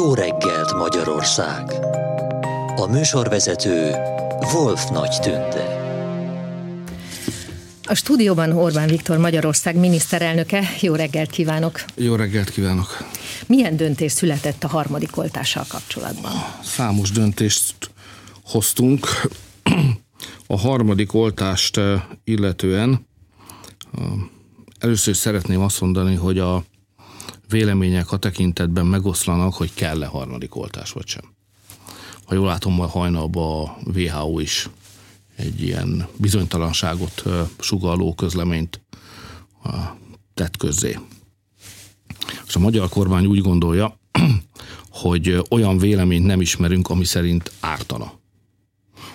Jó reggelt Magyarország! A műsorvezető Wolf Nagy Tünde. A stúdióban Orbán Viktor Magyarország miniszterelnöke. Jó reggelt kívánok! Jó reggelt kívánok! Milyen döntés született a harmadik oltással kapcsolatban? Számos döntést hoztunk. A harmadik oltást eh, illetően először szeretném azt mondani, hogy a vélemények a tekintetben megoszlanak, hogy kell-e harmadik oltás vagy sem. Ha jól látom, majd hajnalban a WHO is egy ilyen bizonytalanságot sugaló közleményt tett közzé. És a magyar kormány úgy gondolja, hogy olyan véleményt nem ismerünk, ami szerint ártana.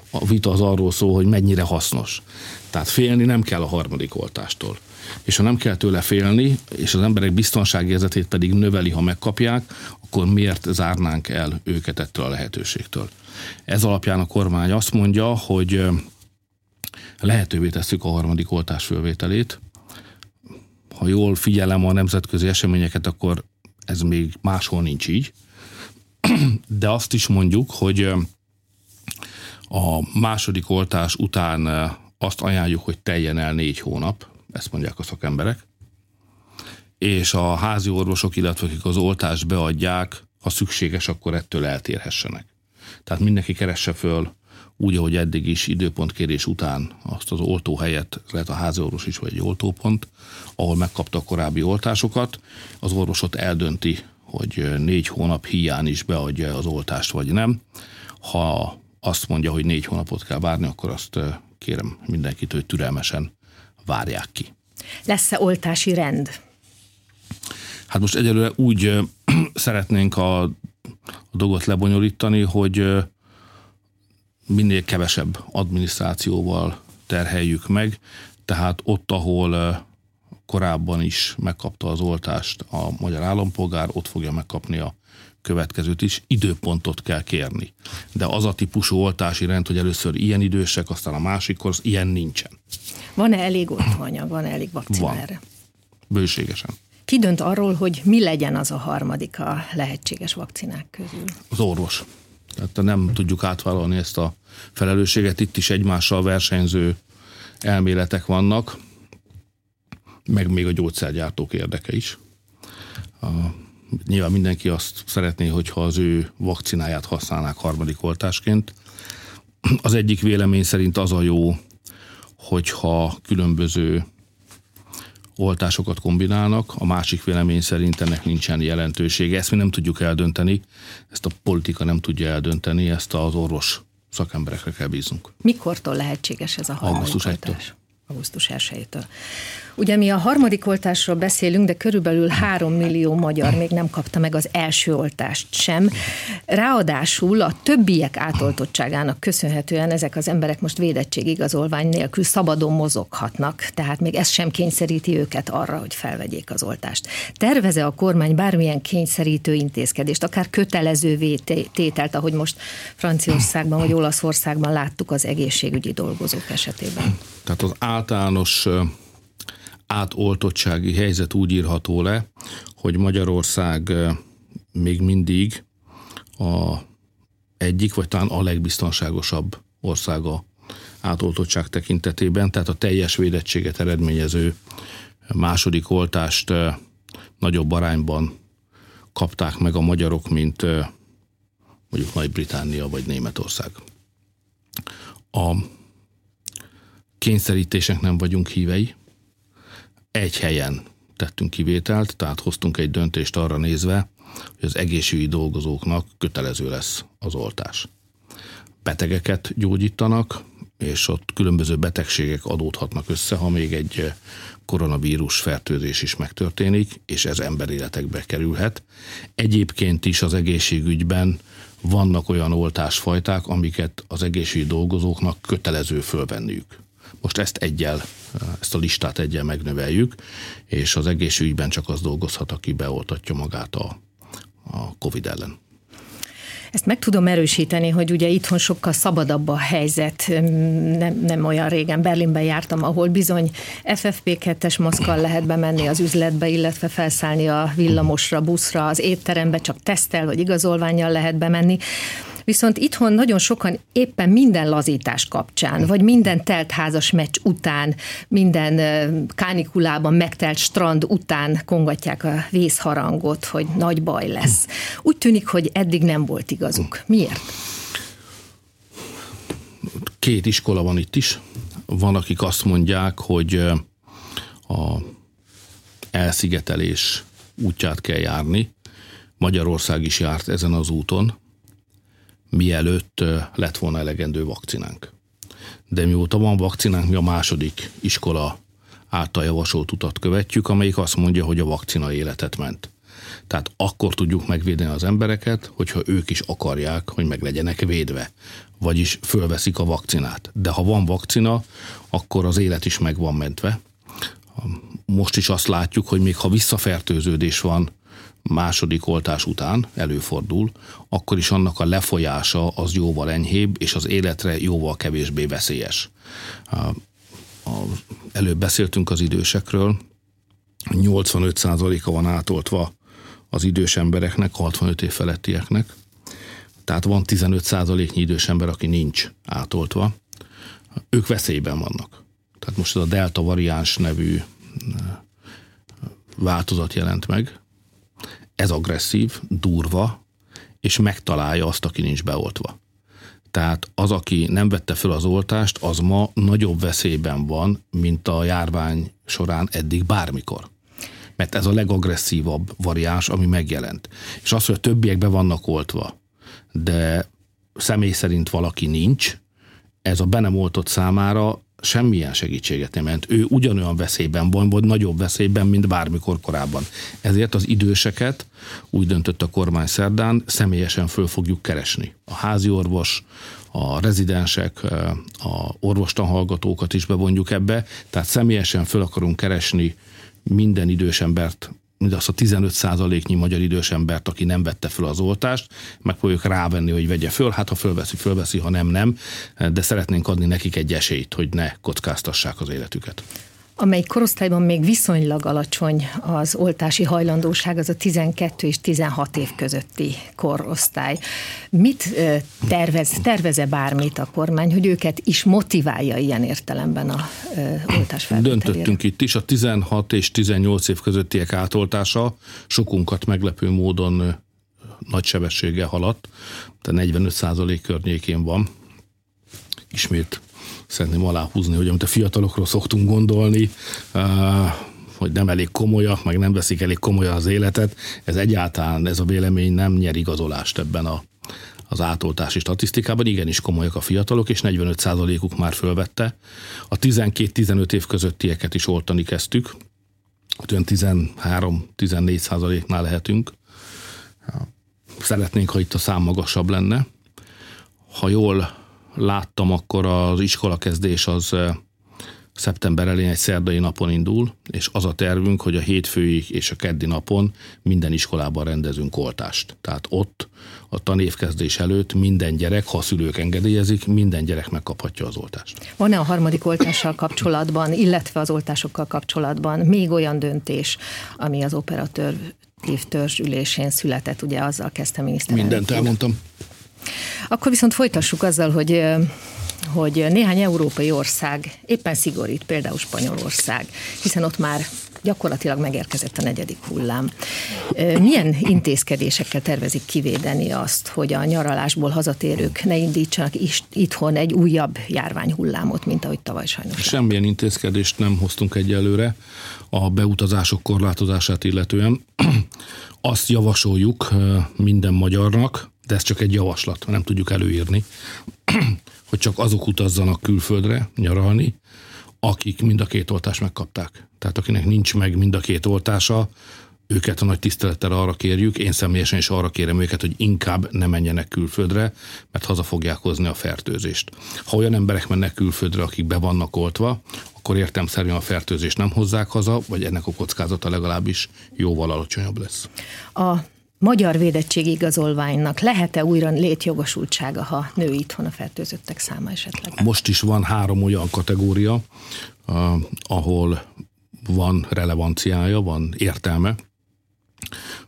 A vita az arról szól, hogy mennyire hasznos. Tehát félni nem kell a harmadik oltástól és ha nem kell tőle félni, és az emberek biztonságérzetét pedig növeli, ha megkapják, akkor miért zárnánk el őket ettől a lehetőségtől? Ez alapján a kormány azt mondja, hogy lehetővé tesszük a harmadik oltás fölvételét. Ha jól figyelem a nemzetközi eseményeket, akkor ez még máshol nincs így. De azt is mondjuk, hogy a második oltás után azt ajánljuk, hogy teljen el négy hónap, ezt mondják a szakemberek, és a házi orvosok, illetve akik az oltást beadják, ha szükséges, akkor ettől eltérhessenek. Tehát mindenki keresse föl úgy, ahogy eddig is időpontkérés után azt az oltóhelyet, lehet a házi orvos is, vagy egy oltópont, ahol megkapta a korábbi oltásokat, az orvosot eldönti, hogy négy hónap hiány is beadja az oltást, vagy nem. Ha azt mondja, hogy négy hónapot kell várni, akkor azt kérem mindenkit, hogy türelmesen várják ki. Lesz-e oltási rend? Hát most egyelőre úgy szeretnénk a, a dolgot lebonyolítani, hogy minél kevesebb adminisztrációval terheljük meg, tehát ott, ahol korábban is megkapta az oltást a magyar állampolgár, ott fogja megkapni a következőt is, időpontot kell kérni. De az a típusú oltási rend, hogy először ilyen idősek, aztán a másikkor, az ilyen nincsen. Van-e elég oltóanyag, van-e elég vakcina van. erre? Bőségesen. Ki dönt arról, hogy mi legyen az a harmadik a lehetséges vakcinák közül? Az orvos. Tehát nem tudjuk átvállalni ezt a felelősséget. Itt is egymással versenyző elméletek vannak, meg még a gyógyszergyártók érdeke is. A, nyilván mindenki azt szeretné, hogyha az ő vakcináját használnák harmadik oltásként. Az egyik vélemény szerint az a jó, hogyha különböző oltásokat kombinálnak, a másik vélemény szerint ennek nincsen jelentősége. Ezt mi nem tudjuk eldönteni, ezt a politika nem tudja eldönteni, ezt az orvos szakemberekre kell bíznunk. Mikortól lehetséges ez a harmadik Augusztus oltás? Augusztus 1-től. Ugye mi a harmadik oltásról beszélünk, de körülbelül három millió magyar még nem kapta meg az első oltást sem. Ráadásul a többiek átoltottságának köszönhetően ezek az emberek most védettségigazolvány nélkül szabadon mozoghatnak, tehát még ez sem kényszeríti őket arra, hogy felvegyék az oltást. Terveze a kormány bármilyen kényszerítő intézkedést, akár kötelezővé tételt, ahogy most Franciaországban vagy Olaszországban láttuk az egészségügyi dolgozók esetében? Tehát az általános átoltottsági helyzet úgy írható le, hogy Magyarország még mindig a egyik, vagy talán a legbiztonságosabb országa átoltottság tekintetében, tehát a teljes védettséget eredményező második oltást nagyobb arányban kapták meg a magyarok, mint mondjuk Nagy-Britannia vagy Németország. A kényszerítésnek nem vagyunk hívei, egy helyen tettünk kivételt, tehát hoztunk egy döntést arra nézve, hogy az egészségügyi dolgozóknak kötelező lesz az oltás. Betegeket gyógyítanak, és ott különböző betegségek adódhatnak össze, ha még egy koronavírus fertőzés is megtörténik, és ez emberéletekbe kerülhet. Egyébként is az egészségügyben vannak olyan oltásfajták, amiket az egészségügyi dolgozóknak kötelező fölvenniük. Most ezt egyel, ezt a listát egyel megnöveljük, és az egészségügyben csak az dolgozhat, aki beoltatja magát a, a COVID ellen. Ezt meg tudom erősíteni, hogy ugye itthon sokkal szabadabb a helyzet. Nem, nem olyan régen Berlinben jártam, ahol bizony FFP2-es maszkal lehet bemenni az üzletbe, illetve felszállni a villamosra, buszra, az étterembe, csak tesztel vagy igazolványjal lehet bemenni. Viszont itthon nagyon sokan éppen minden lazítás kapcsán, vagy minden teltházas meccs után, minden kánikulában megtelt strand után kongatják a vészharangot, hogy nagy baj lesz. Úgy tűnik, hogy eddig nem volt igazuk. Miért? Két iskola van itt is. Van, akik azt mondják, hogy a elszigetelés útját kell járni. Magyarország is járt ezen az úton mielőtt lett volna elegendő vakcinánk. De mióta van vakcinánk, mi a második iskola által javasolt utat követjük, amelyik azt mondja, hogy a vakcina életet ment. Tehát akkor tudjuk megvédeni az embereket, hogyha ők is akarják, hogy meg legyenek védve, vagyis fölveszik a vakcinát. De ha van vakcina, akkor az élet is meg van mentve. Most is azt látjuk, hogy még ha visszafertőződés van második oltás után előfordul, akkor is annak a lefolyása az jóval enyhébb, és az életre jóval kevésbé veszélyes. Előbb beszéltünk az idősekről, 85%-a van átoltva az idős embereknek, 65 év felettieknek, tehát van 15%-nyi idős ember, aki nincs átoltva, ők veszélyben vannak. Tehát most ez a delta variáns nevű változat jelent meg, ez agresszív, durva, és megtalálja azt, aki nincs beoltva. Tehát az, aki nem vette fel az oltást, az ma nagyobb veszélyben van, mint a járvány során eddig bármikor. Mert ez a legagresszívabb variáns, ami megjelent. És az, hogy a többiek be vannak oltva, de személy szerint valaki nincs, ez a be nem oltott számára semmilyen segítséget nem ment. Ő ugyanolyan veszélyben van, vagy nagyobb veszélyben, mint bármikor korábban. Ezért az időseket úgy döntött a kormány szerdán, személyesen föl fogjuk keresni. A házi orvos, a rezidensek, a orvostanhallgatókat is bevonjuk ebbe, tehát személyesen föl akarunk keresni minden idős embert, mindazt a 15 nyi magyar idős embert, aki nem vette föl az oltást, fogjuk rávenni, hogy vegye föl, hát ha fölveszi, fölveszi, ha nem, nem, de szeretnénk adni nekik egy esélyt, hogy ne kockáztassák az életüket amelyik korosztályban még viszonylag alacsony az oltási hajlandóság, az a 12 és 16 év közötti korosztály. Mit tervez, terveze bármit a kormány, hogy őket is motiválja ilyen értelemben a oltás Döntöttünk itt is, a 16 és 18 év közöttiek átoltása sokunkat meglepő módon nagy sebességgel haladt, tehát 45% környékén van. Ismét szeretném aláhúzni, hogy amit a fiatalokról szoktunk gondolni, hogy nem elég komolyak, meg nem veszik elég komolyan az életet, ez egyáltalán, ez a vélemény nem nyer igazolást ebben a, az átoltási statisztikában. Igenis komolyak a fiatalok, és 45%-uk már fölvette. A 12-15 év közöttieket is oltani kezdtük, olyan 13-14 százaléknál lehetünk. Szeretnénk, ha itt a szám magasabb lenne. Ha jól láttam, akkor az iskolakezdés az szeptember elején egy szerdai napon indul, és az a tervünk, hogy a hétfői és a keddi napon minden iskolában rendezünk oltást. Tehát ott a tanévkezdés előtt minden gyerek, ha a szülők engedélyezik, minden gyerek megkaphatja az oltást. Van-e a harmadik oltással kapcsolatban, illetve az oltásokkal kapcsolatban még olyan döntés, ami az operatőr törzsülésén született, ugye azzal kezdte miniszter. Mindent elmondtam. Akkor viszont folytassuk azzal, hogy hogy néhány európai ország éppen szigorít, például Spanyolország, hiszen ott már gyakorlatilag megérkezett a negyedik hullám. Milyen intézkedésekkel tervezik kivédeni azt, hogy a nyaralásból hazatérők ne indítsanak is itthon egy újabb járványhullámot, mint ahogy tavaly sajnos? Semmilyen intézkedést nem hoztunk egyelőre a beutazások korlátozását illetően. Azt javasoljuk minden magyarnak, de ez csak egy javaslat, nem tudjuk előírni, hogy csak azok utazzanak külföldre nyaralni, akik mind a két oltást megkapták. Tehát akinek nincs meg mind a két oltása, őket a nagy tisztelettel arra kérjük, én személyesen is arra kérem őket, hogy inkább ne menjenek külföldre, mert haza fogják hozni a fertőzést. Ha olyan emberek mennek külföldre, akik be vannak oltva, akkor értem szerint a fertőzést nem hozzák haza, vagy ennek a kockázata legalábbis jóval alacsonyabb lesz. A magyar védettségi igazolványnak lehet-e újra létjogosultsága, ha nő itthon a fertőzöttek száma esetleg? Most is van három olyan kategória, ahol van relevanciája, van értelme.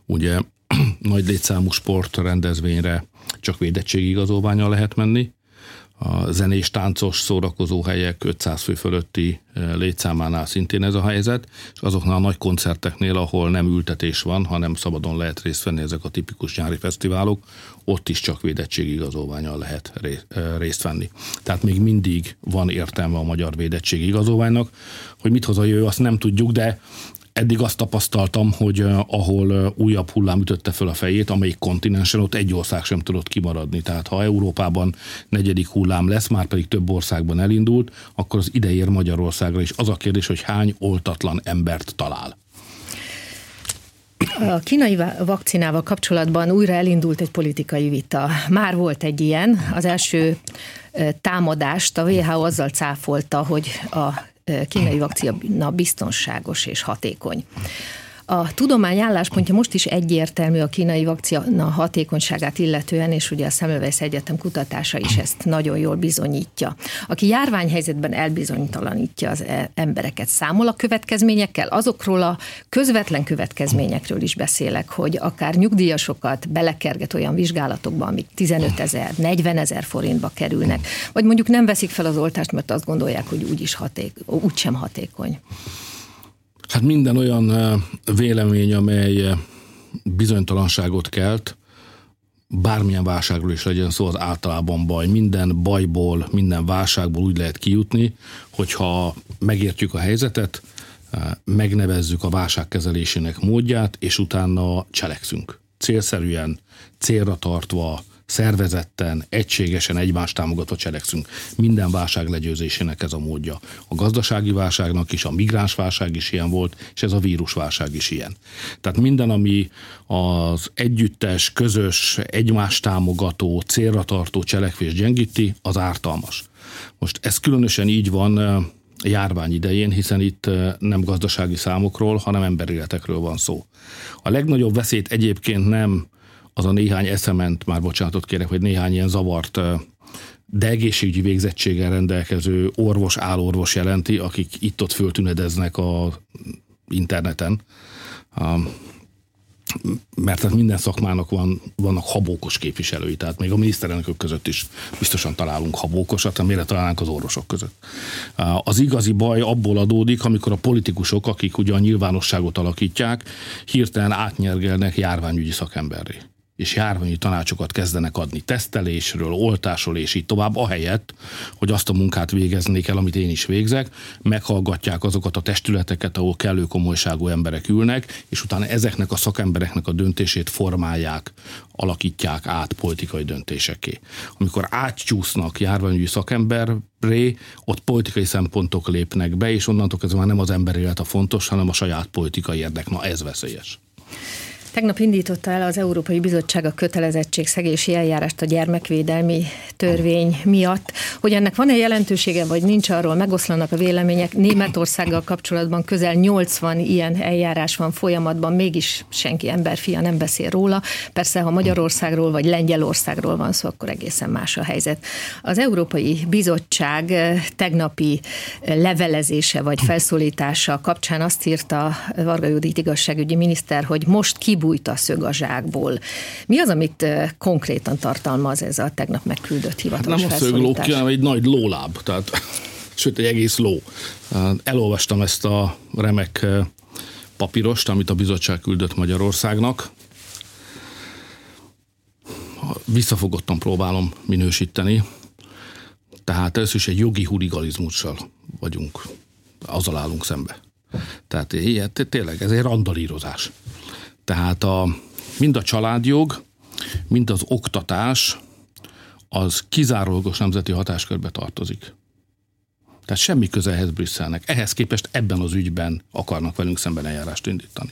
Ugye nagy létszámú sport rendezvényre csak védettségi igazolványa lehet menni, a zenés, táncos szórakozó helyek 500 fő fölötti eh, létszámánál szintén ez a helyzet, és azoknál a nagy koncerteknél, ahol nem ültetés van, hanem szabadon lehet részt venni ezek a tipikus nyári fesztiválok, ott is csak védettségi igazolványal lehet eh, részt venni. Tehát még mindig van értelme a magyar védettségi igazolványnak, hogy mit hoz a jövő, azt nem tudjuk, de eddig azt tapasztaltam, hogy ahol újabb hullám ütötte föl a fejét, amelyik kontinensen, ott egy ország sem tudott kimaradni. Tehát ha Európában negyedik hullám lesz, már pedig több országban elindult, akkor az ide ér Magyarországra is. Az a kérdés, hogy hány oltatlan embert talál. A kínai vakcinával kapcsolatban újra elindult egy politikai vita. Már volt egy ilyen. Az első támadást a WHO azzal cáfolta, hogy a kínai vakcina biztonságos és hatékony. A tudomány álláspontja most is egyértelmű a kínai vakcina hatékonyságát illetően, és ugye a Szemmelweis Egyetem kutatása is ezt nagyon jól bizonyítja. Aki járványhelyzetben elbizonytalanítja az e- embereket, számol a következményekkel, azokról a közvetlen következményekről is beszélek, hogy akár nyugdíjasokat belekerget olyan vizsgálatokba, amik 15 ezer, 40 ezer forintba kerülnek, vagy mondjuk nem veszik fel az oltást, mert azt gondolják, hogy úgyis haték, úgysem hatékony. Hát minden olyan vélemény, amely bizonytalanságot kelt, bármilyen válságról is legyen szó, az általában baj. Minden bajból, minden válságból úgy lehet kijutni, hogyha megértjük a helyzetet, megnevezzük a válság kezelésének módját, és utána cselekszünk. Célszerűen, célra tartva, szervezetten, egységesen egymást támogatva cselekszünk. Minden válság legyőzésének ez a módja. A gazdasági válságnak is, a migráns válság is ilyen volt, és ez a vírusválság is ilyen. Tehát minden, ami az együttes, közös, egymást támogató, célra tartó cselekvés gyengíti, az ártalmas. Most ez különösen így van járvány idején, hiszen itt nem gazdasági számokról, hanem emberéletekről van szó. A legnagyobb veszélyt egyébként nem az a néhány eszement, már bocsánatot kérek, hogy néhány ilyen zavart de egészségügyi végzettséggel rendelkező orvos, állorvos jelenti, akik itt-ott föltünedeznek a interneten. Mert tehát minden szakmának van, vannak habókos képviselői, tehát még a miniszterelnökök között is biztosan találunk habókosat, amire találnánk az orvosok között. Az igazi baj abból adódik, amikor a politikusok, akik ugye a nyilvánosságot alakítják, hirtelen átnyergelnek járványügyi szakemberré és járványi tanácsokat kezdenek adni tesztelésről, oltásról és így tovább, ahelyett, hogy azt a munkát végeznék el, amit én is végzek, meghallgatják azokat a testületeket, ahol kellő komolyságú emberek ülnek, és utána ezeknek a szakembereknek a döntését formálják, alakítják át politikai döntéseké. Amikor átcsúsznak járványügyi szakemberré, ott politikai szempontok lépnek be, és onnantól kezdve már nem az ember élet a fontos, hanem a saját politikai érdek. Na ez veszélyes. Tegnap indította el az Európai Bizottság a kötelezettségszegési eljárást a gyermekvédelmi törvény miatt. Hogy ennek van-e jelentősége, vagy nincs arról, megoszlanak a vélemények. Németországgal kapcsolatban közel 80 ilyen eljárás van folyamatban, mégis senki emberfia nem beszél róla. Persze, ha Magyarországról vagy Lengyelországról van szó, akkor egészen más a helyzet. Az Európai Bizottság eh, tegnapi eh, levelezése vagy felszólítása kapcsán azt írta Varga Judit igazságügyi miniszter, hogy most kibújt kibújt a szög a zsákból. Mi az, amit konkrétan tartalmaz ez a tegnap megküldött hivatalos hát Nem a szögló, hanem egy nagy lóláb, tehát sőt egy egész ló. Elolvastam ezt a remek papírost, amit a bizottság küldött Magyarországnak. Visszafogottan próbálom minősíteni. Tehát először is egy jogi huligalizmussal vagyunk, azzal állunk szembe. Tehát ilyet, tényleg ez egy randalírozás. Tehát a, mind a családjog, mind az oktatás az kizárólagos nemzeti hatáskörbe tartozik. Tehát semmi köze ehhez Brüsszelnek. Ehhez képest ebben az ügyben akarnak velünk szemben eljárást indítani.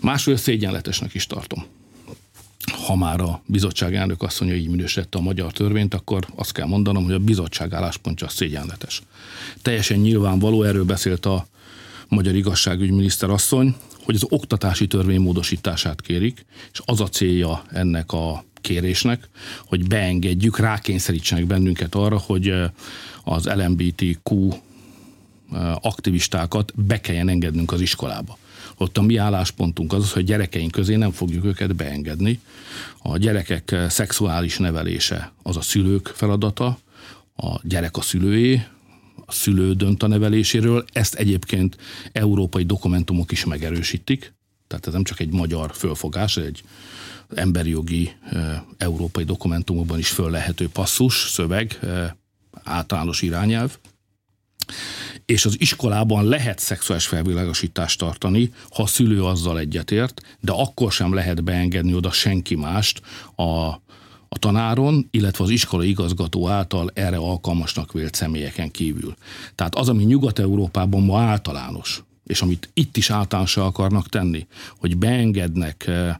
Másról szégyenletesnek is tartom. Ha már a bizottság elnök asszonya így minősítette a magyar törvényt, akkor azt kell mondanom, hogy a bizottság álláspontja szégyenletes. Teljesen nyilvánvaló, erről beszélt a magyar igazságügyminiszter asszony, hogy az oktatási törvény módosítását kérik, és az a célja ennek a kérésnek, hogy beengedjük, rákényszerítsenek bennünket arra, hogy az LMBTQ aktivistákat be kelljen engednünk az iskolába. Ott a mi álláspontunk az, hogy gyerekeink közé nem fogjuk őket beengedni. A gyerekek szexuális nevelése az a szülők feladata, a gyerek a szülőé, a szülő dönt a neveléséről. Ezt egyébként európai dokumentumok is megerősítik. Tehát ez nem csak egy magyar fölfogás, egy emberi jogi európai dokumentumokban is föl lehető passzus, szöveg, általános irányelv és az iskolában lehet szexuális felvilágosítást tartani, ha a szülő azzal egyetért, de akkor sem lehet beengedni oda senki mást a, a tanáron, illetve az iskola igazgató által erre alkalmasnak vélt személyeken kívül. Tehát az, ami Nyugat-Európában ma általános, és amit itt is általánosan akarnak tenni, hogy beengednek eh,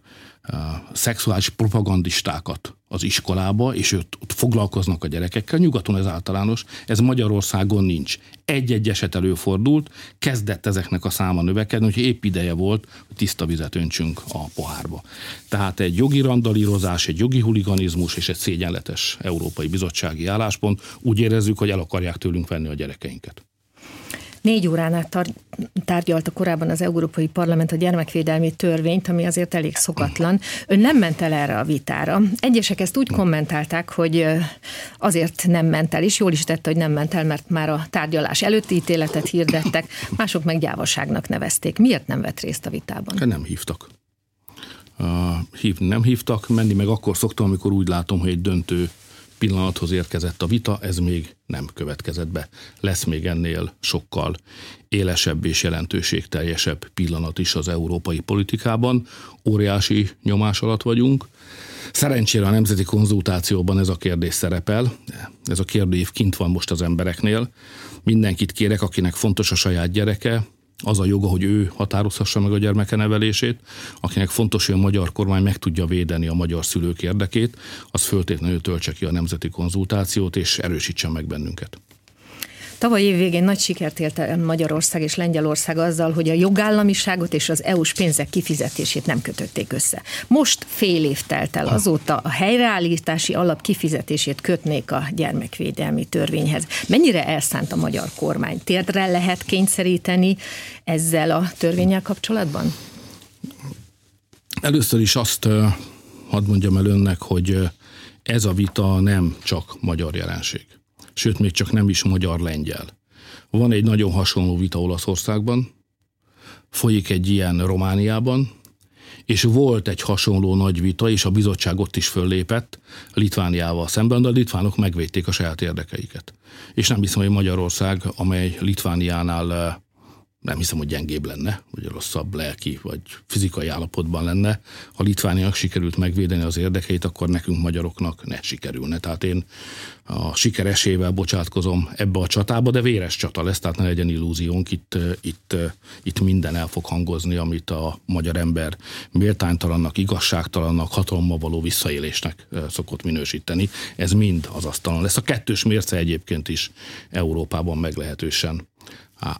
szexuális propagandistákat az iskolába, és őt, ott foglalkoznak a gyerekekkel. Nyugaton ez általános, ez Magyarországon nincs. Egy-egy eset előfordult, kezdett ezeknek a száma növekedni, hogy épp ideje volt, hogy tiszta vizet öntsünk a pohárba. Tehát egy jogi randalírozás, egy jogi huliganizmus és egy szégyenletes Európai Bizottsági álláspont. Úgy érezzük, hogy el akarják tőlünk venni a gyerekeinket. Négy órán át tárgyalta korábban az Európai Parlament a gyermekvédelmi törvényt, ami azért elég szokatlan. Ön nem ment el erre a vitára. Egyesek ezt úgy kommentálták, hogy azért nem ment el, és jól is tette, hogy nem ment el, mert már a tárgyalás előtti ítéletet hirdettek, mások meg gyávaságnak nevezték. Miért nem vett részt a vitában? Hát nem hívtak. Uh, hív, nem hívtak, menni meg akkor szoktam, amikor úgy látom, hogy egy döntő pillanathoz érkezett a vita, ez még nem következett be. Lesz még ennél sokkal élesebb és jelentőségteljesebb pillanat is az európai politikában. Óriási nyomás alatt vagyunk. Szerencsére a nemzeti konzultációban ez a kérdés szerepel. Ez a kérdőív kint van most az embereknél. Mindenkit kérek, akinek fontos a saját gyereke, az a joga, hogy ő határozhassa meg a gyermeke nevelését, akinek fontos, hogy a magyar kormány meg tudja védeni a magyar szülők érdekét, az föltétlenül töltse ki a nemzeti konzultációt, és erősítsen meg bennünket. Tavaly év végén nagy sikert élt el Magyarország és Lengyelország azzal, hogy a jogállamiságot és az EU-s pénzek kifizetését nem kötötték össze. Most fél év telt el azóta a helyreállítási alap kifizetését kötnék a gyermekvédelmi törvényhez. Mennyire elszánt a magyar kormány? Térdre lehet kényszeríteni ezzel a törvényel kapcsolatban? Először is azt hadd mondjam el önnek, hogy ez a vita nem csak magyar jelenség sőt még csak nem is magyar-lengyel. Van egy nagyon hasonló vita Olaszországban, folyik egy ilyen Romániában, és volt egy hasonló nagy vita, és a bizottság ott is föllépett Litvániával szemben, de a litvánok megvédték a saját érdekeiket. És nem hiszem, hogy Magyarország, amely Litvániánál nem hiszem, hogy gyengébb lenne, vagy rosszabb lelki vagy fizikai állapotban lenne. Ha Litvániak sikerült megvédeni az érdekeit, akkor nekünk magyaroknak ne sikerülne. Tehát én a sikeresével bocsátkozom ebbe a csatába, de véres csata lesz, tehát ne legyen illúziónk, itt, itt, itt minden el fog hangozni, amit a magyar ember méltánytalannak, igazságtalannak, hatalommal való visszaélésnek szokott minősíteni. Ez mind az asztalon lesz. A kettős mérce egyébként is Európában meglehetősen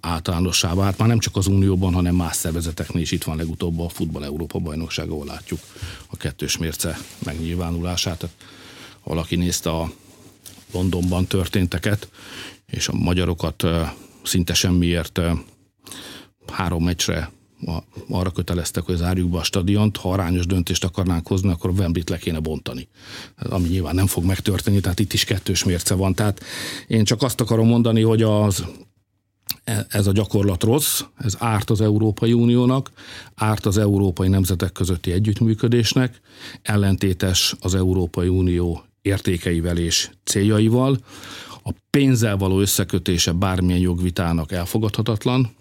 általánossá vált, már nem csak az Unióban, hanem más szervezeteknél is itt van legutóbb a Futball Európa bajnokság, ahol látjuk a kettős mérce megnyilvánulását. Tehát valaki nézte a Londonban történteket, és a magyarokat szinte semmiért három meccsre arra köteleztek, hogy zárjuk be a stadiont, ha arányos döntést akarnánk hozni, akkor Wembley-t le kéne bontani. Ami nyilván nem fog megtörténni, tehát itt is kettős mérce van. Tehát én csak azt akarom mondani, hogy az ez a gyakorlat rossz, ez árt az Európai Uniónak, árt az európai nemzetek közötti együttműködésnek, ellentétes az Európai Unió értékeivel és céljaival. A pénzzel való összekötése bármilyen jogvitának elfogadhatatlan,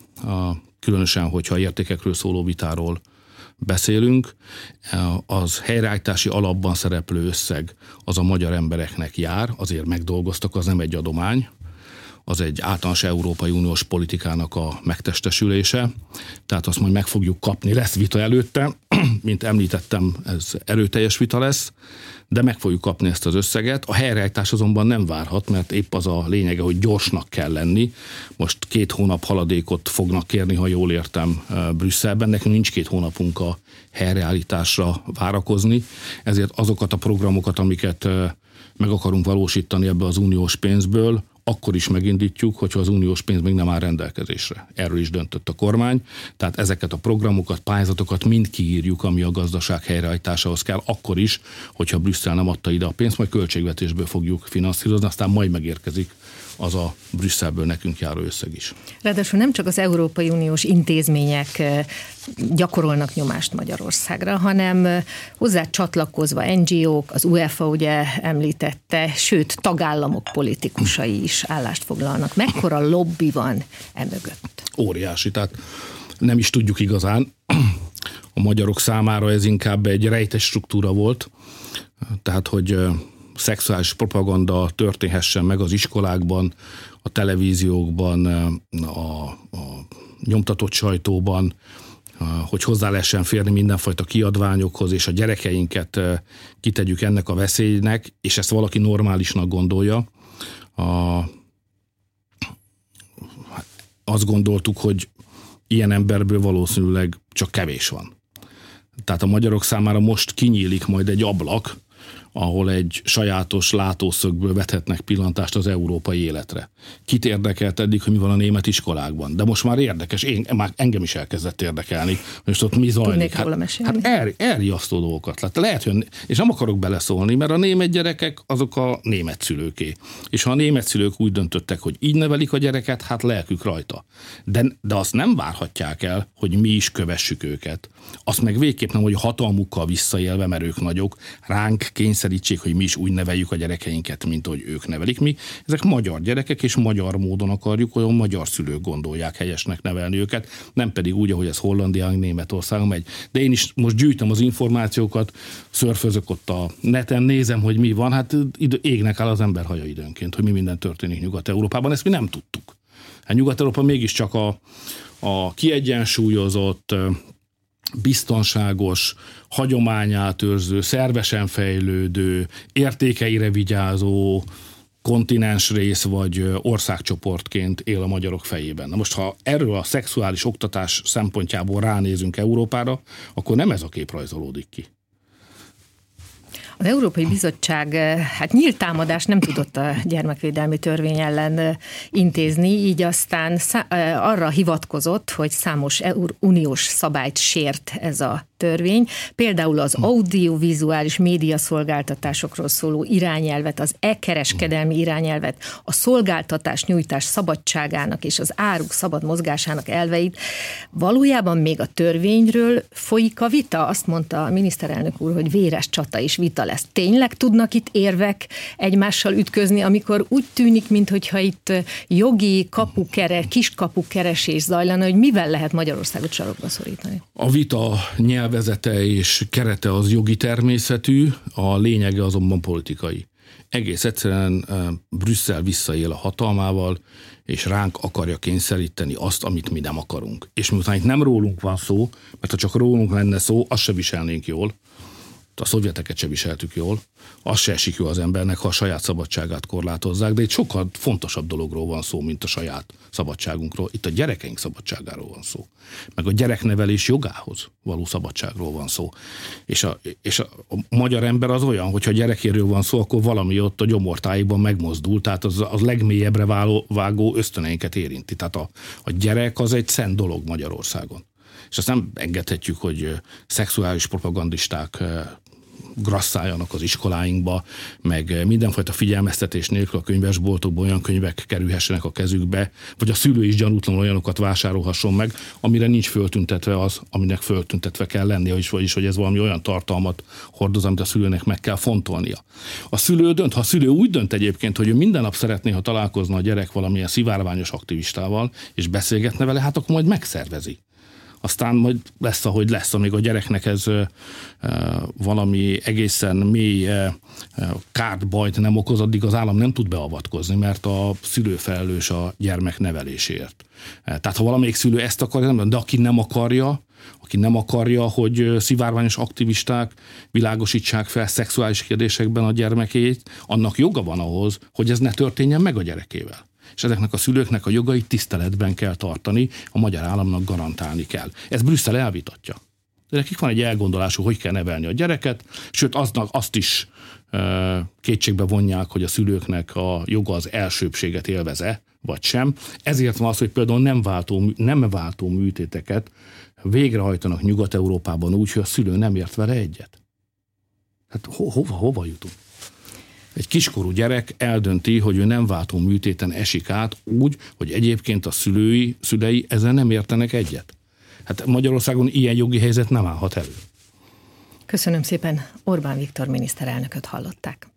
különösen, hogyha értékekről szóló vitáról beszélünk, az helyreállítási alapban szereplő összeg az a magyar embereknek jár, azért megdolgoztak, az nem egy adomány, az egy általános Európai Uniós politikának a megtestesülése, tehát azt majd meg fogjuk kapni, lesz vita előtte, mint említettem, ez erőteljes vita lesz, de meg fogjuk kapni ezt az összeget. A helyreállítás azonban nem várhat, mert épp az a lényege, hogy gyorsnak kell lenni. Most két hónap haladékot fognak kérni, ha jól értem Brüsszelben. Nekünk nincs két hónapunk a helyreállításra várakozni, ezért azokat a programokat, amiket meg akarunk valósítani ebbe az uniós pénzből, akkor is megindítjuk, hogyha az uniós pénz még nem áll rendelkezésre. Erről is döntött a kormány. Tehát ezeket a programokat, pályázatokat mind kiírjuk, ami a gazdaság helyreállításához kell, akkor is, hogyha Brüsszel nem adta ide a pénzt, majd költségvetésből fogjuk finanszírozni, aztán majd megérkezik az a Brüsszelből nekünk járó összeg is. Ráadásul nem csak az Európai Uniós intézmények gyakorolnak nyomást Magyarországra, hanem hozzá csatlakozva NGO-k, az UEFA ugye említette, sőt tagállamok politikusai is állást foglalnak. Mekkora lobby van emögött? Óriási, tehát nem is tudjuk igazán. A magyarok számára ez inkább egy rejtes struktúra volt, tehát hogy szexuális propaganda történhessen meg az iskolákban, a televíziókban, a, a nyomtatott sajtóban, hogy hozzá lehessen férni mindenfajta kiadványokhoz, és a gyerekeinket kitegyük ennek a veszélynek, és ezt valaki normálisnak gondolja. A, azt gondoltuk, hogy ilyen emberből valószínűleg csak kevés van. Tehát a magyarok számára most kinyílik majd egy ablak, ahol egy sajátos látószögből vethetnek pillantást az európai életre. Kit érdekelt eddig, hogy mi van a német iskolákban? De most már érdekes, én, már engem is elkezdett érdekelni, hogy ott mi zajlik. Tudnék hát, hát el, elriasztó dolgokat. Hát lehet, hogy, és nem akarok beleszólni, mert a német gyerekek azok a német szülőké. És ha a német szülők úgy döntöttek, hogy így nevelik a gyereket, hát lelkük rajta. De, de azt nem várhatják el, hogy mi is kövessük őket. Azt meg végképp nem, hogy hatalmukkal visszaélve, mert ők nagyok, ránk kényszer kényszerítsék, hogy mi is úgy neveljük a gyerekeinket, mint ahogy ők nevelik mi. Ezek magyar gyerekek, és magyar módon akarjuk, olyan magyar szülők gondolják helyesnek nevelni őket, nem pedig úgy, ahogy ez Hollandián, Németországon megy. De én is most gyűjtöm az információkat, szörfözök ott a neten, nézem, hogy mi van, hát égnek áll az ember haja időnként, hogy mi minden történik Nyugat-Európában, ezt mi nem tudtuk. Hát Nyugat-Európa mégiscsak a, a kiegyensúlyozott, biztonságos, hagyományát őrző, szervesen fejlődő, értékeire vigyázó kontinens rész vagy országcsoportként él a magyarok fejében. Na most, ha erről a szexuális oktatás szempontjából ránézünk Európára, akkor nem ez a kép rajzolódik ki. Az Európai Bizottság hát nyílt támadást nem tudott a gyermekvédelmi törvény ellen intézni, így aztán arra hivatkozott, hogy számos uniós szabályt sért ez a törvény, például az audiovizuális médiaszolgáltatásokról szóló irányelvet, az e-kereskedelmi irányelvet, a szolgáltatás nyújtás szabadságának és az áruk szabad mozgásának elveit. Valójában még a törvényről folyik a vita, azt mondta a miniszterelnök úr, hogy véres csata és vita lesz. Tényleg tudnak itt érvek egymással ütközni, amikor úgy tűnik, mintha itt jogi kapukere, kiskapukeresés zajlana, hogy mivel lehet Magyarországot sarokba szorítani? A vita nyelv nyelvezete és kerete az jogi természetű, a lényege azonban politikai. Egész egyszerűen Brüsszel visszaél a hatalmával, és ránk akarja kényszeríteni azt, amit mi nem akarunk. És miután itt nem rólunk van szó, mert ha csak rólunk lenne szó, azt se viselnénk jól, a szovjeteket se viseltük jól, az se esik jó az embernek, ha a saját szabadságát korlátozzák, de egy sokkal fontosabb dologról van szó, mint a saját szabadságunkról. Itt a gyerekeink szabadságáról van szó, meg a gyereknevelés jogához való szabadságról van szó. És a, és a, a magyar ember az olyan, hogyha gyerekéről van szó, akkor valami ott a gyomortáiban megmozdul, tehát az, az legmélyebbre váló, vágó ösztöneinket érinti. Tehát a, a gyerek az egy szent dolog Magyarországon és azt nem engedhetjük, hogy szexuális propagandisták grasszáljanak az iskoláinkba, meg mindenfajta figyelmeztetés nélkül a könyvesboltokban olyan könyvek kerülhessenek a kezükbe, vagy a szülő is gyanútlanul olyanokat vásárolhasson meg, amire nincs föltüntetve az, aminek föltüntetve kell lennie, vagyis, vagyis hogy ez valami olyan tartalmat hordoz, amit a szülőnek meg kell fontolnia. A szülő dönt, ha a szülő úgy dönt egyébként, hogy ő minden nap szeretné, ha találkozna a gyerek valamilyen szivárványos aktivistával, és beszélgetne vele, hát akkor majd megszervezi aztán majd lesz, ahogy lesz, amíg a gyereknek ez valami egészen mély kárt, bajt nem okoz, addig az állam nem tud beavatkozni, mert a szülő felelős a gyermek neveléséért. Tehát ha valamelyik szülő ezt akarja, de aki nem akarja, aki nem akarja, hogy szivárványos aktivisták világosítsák fel szexuális kérdésekben a gyermekét, annak joga van ahhoz, hogy ez ne történjen meg a gyerekével és ezeknek a szülőknek a jogait tiszteletben kell tartani, a magyar államnak garantálni kell. Ez Brüsszel elvitatja. De nekik van egy elgondolású, hogy kell nevelni a gyereket, sőt aznak, azt is kétségbe vonják, hogy a szülőknek a joga az elsőbséget élveze, vagy sem. Ezért van az, hogy például nem váltó, nem váltó műtéteket végrehajtanak Nyugat-Európában úgy, hogy a szülő nem ért vele egyet. Hát ho- hova, hova jutunk? Egy kiskorú gyerek eldönti, hogy ő nem váltó műtéten esik át úgy, hogy egyébként a szülői, szülei ezzel nem értenek egyet. Hát Magyarországon ilyen jogi helyzet nem állhat elő. Köszönöm szépen, Orbán Viktor miniszterelnököt hallották.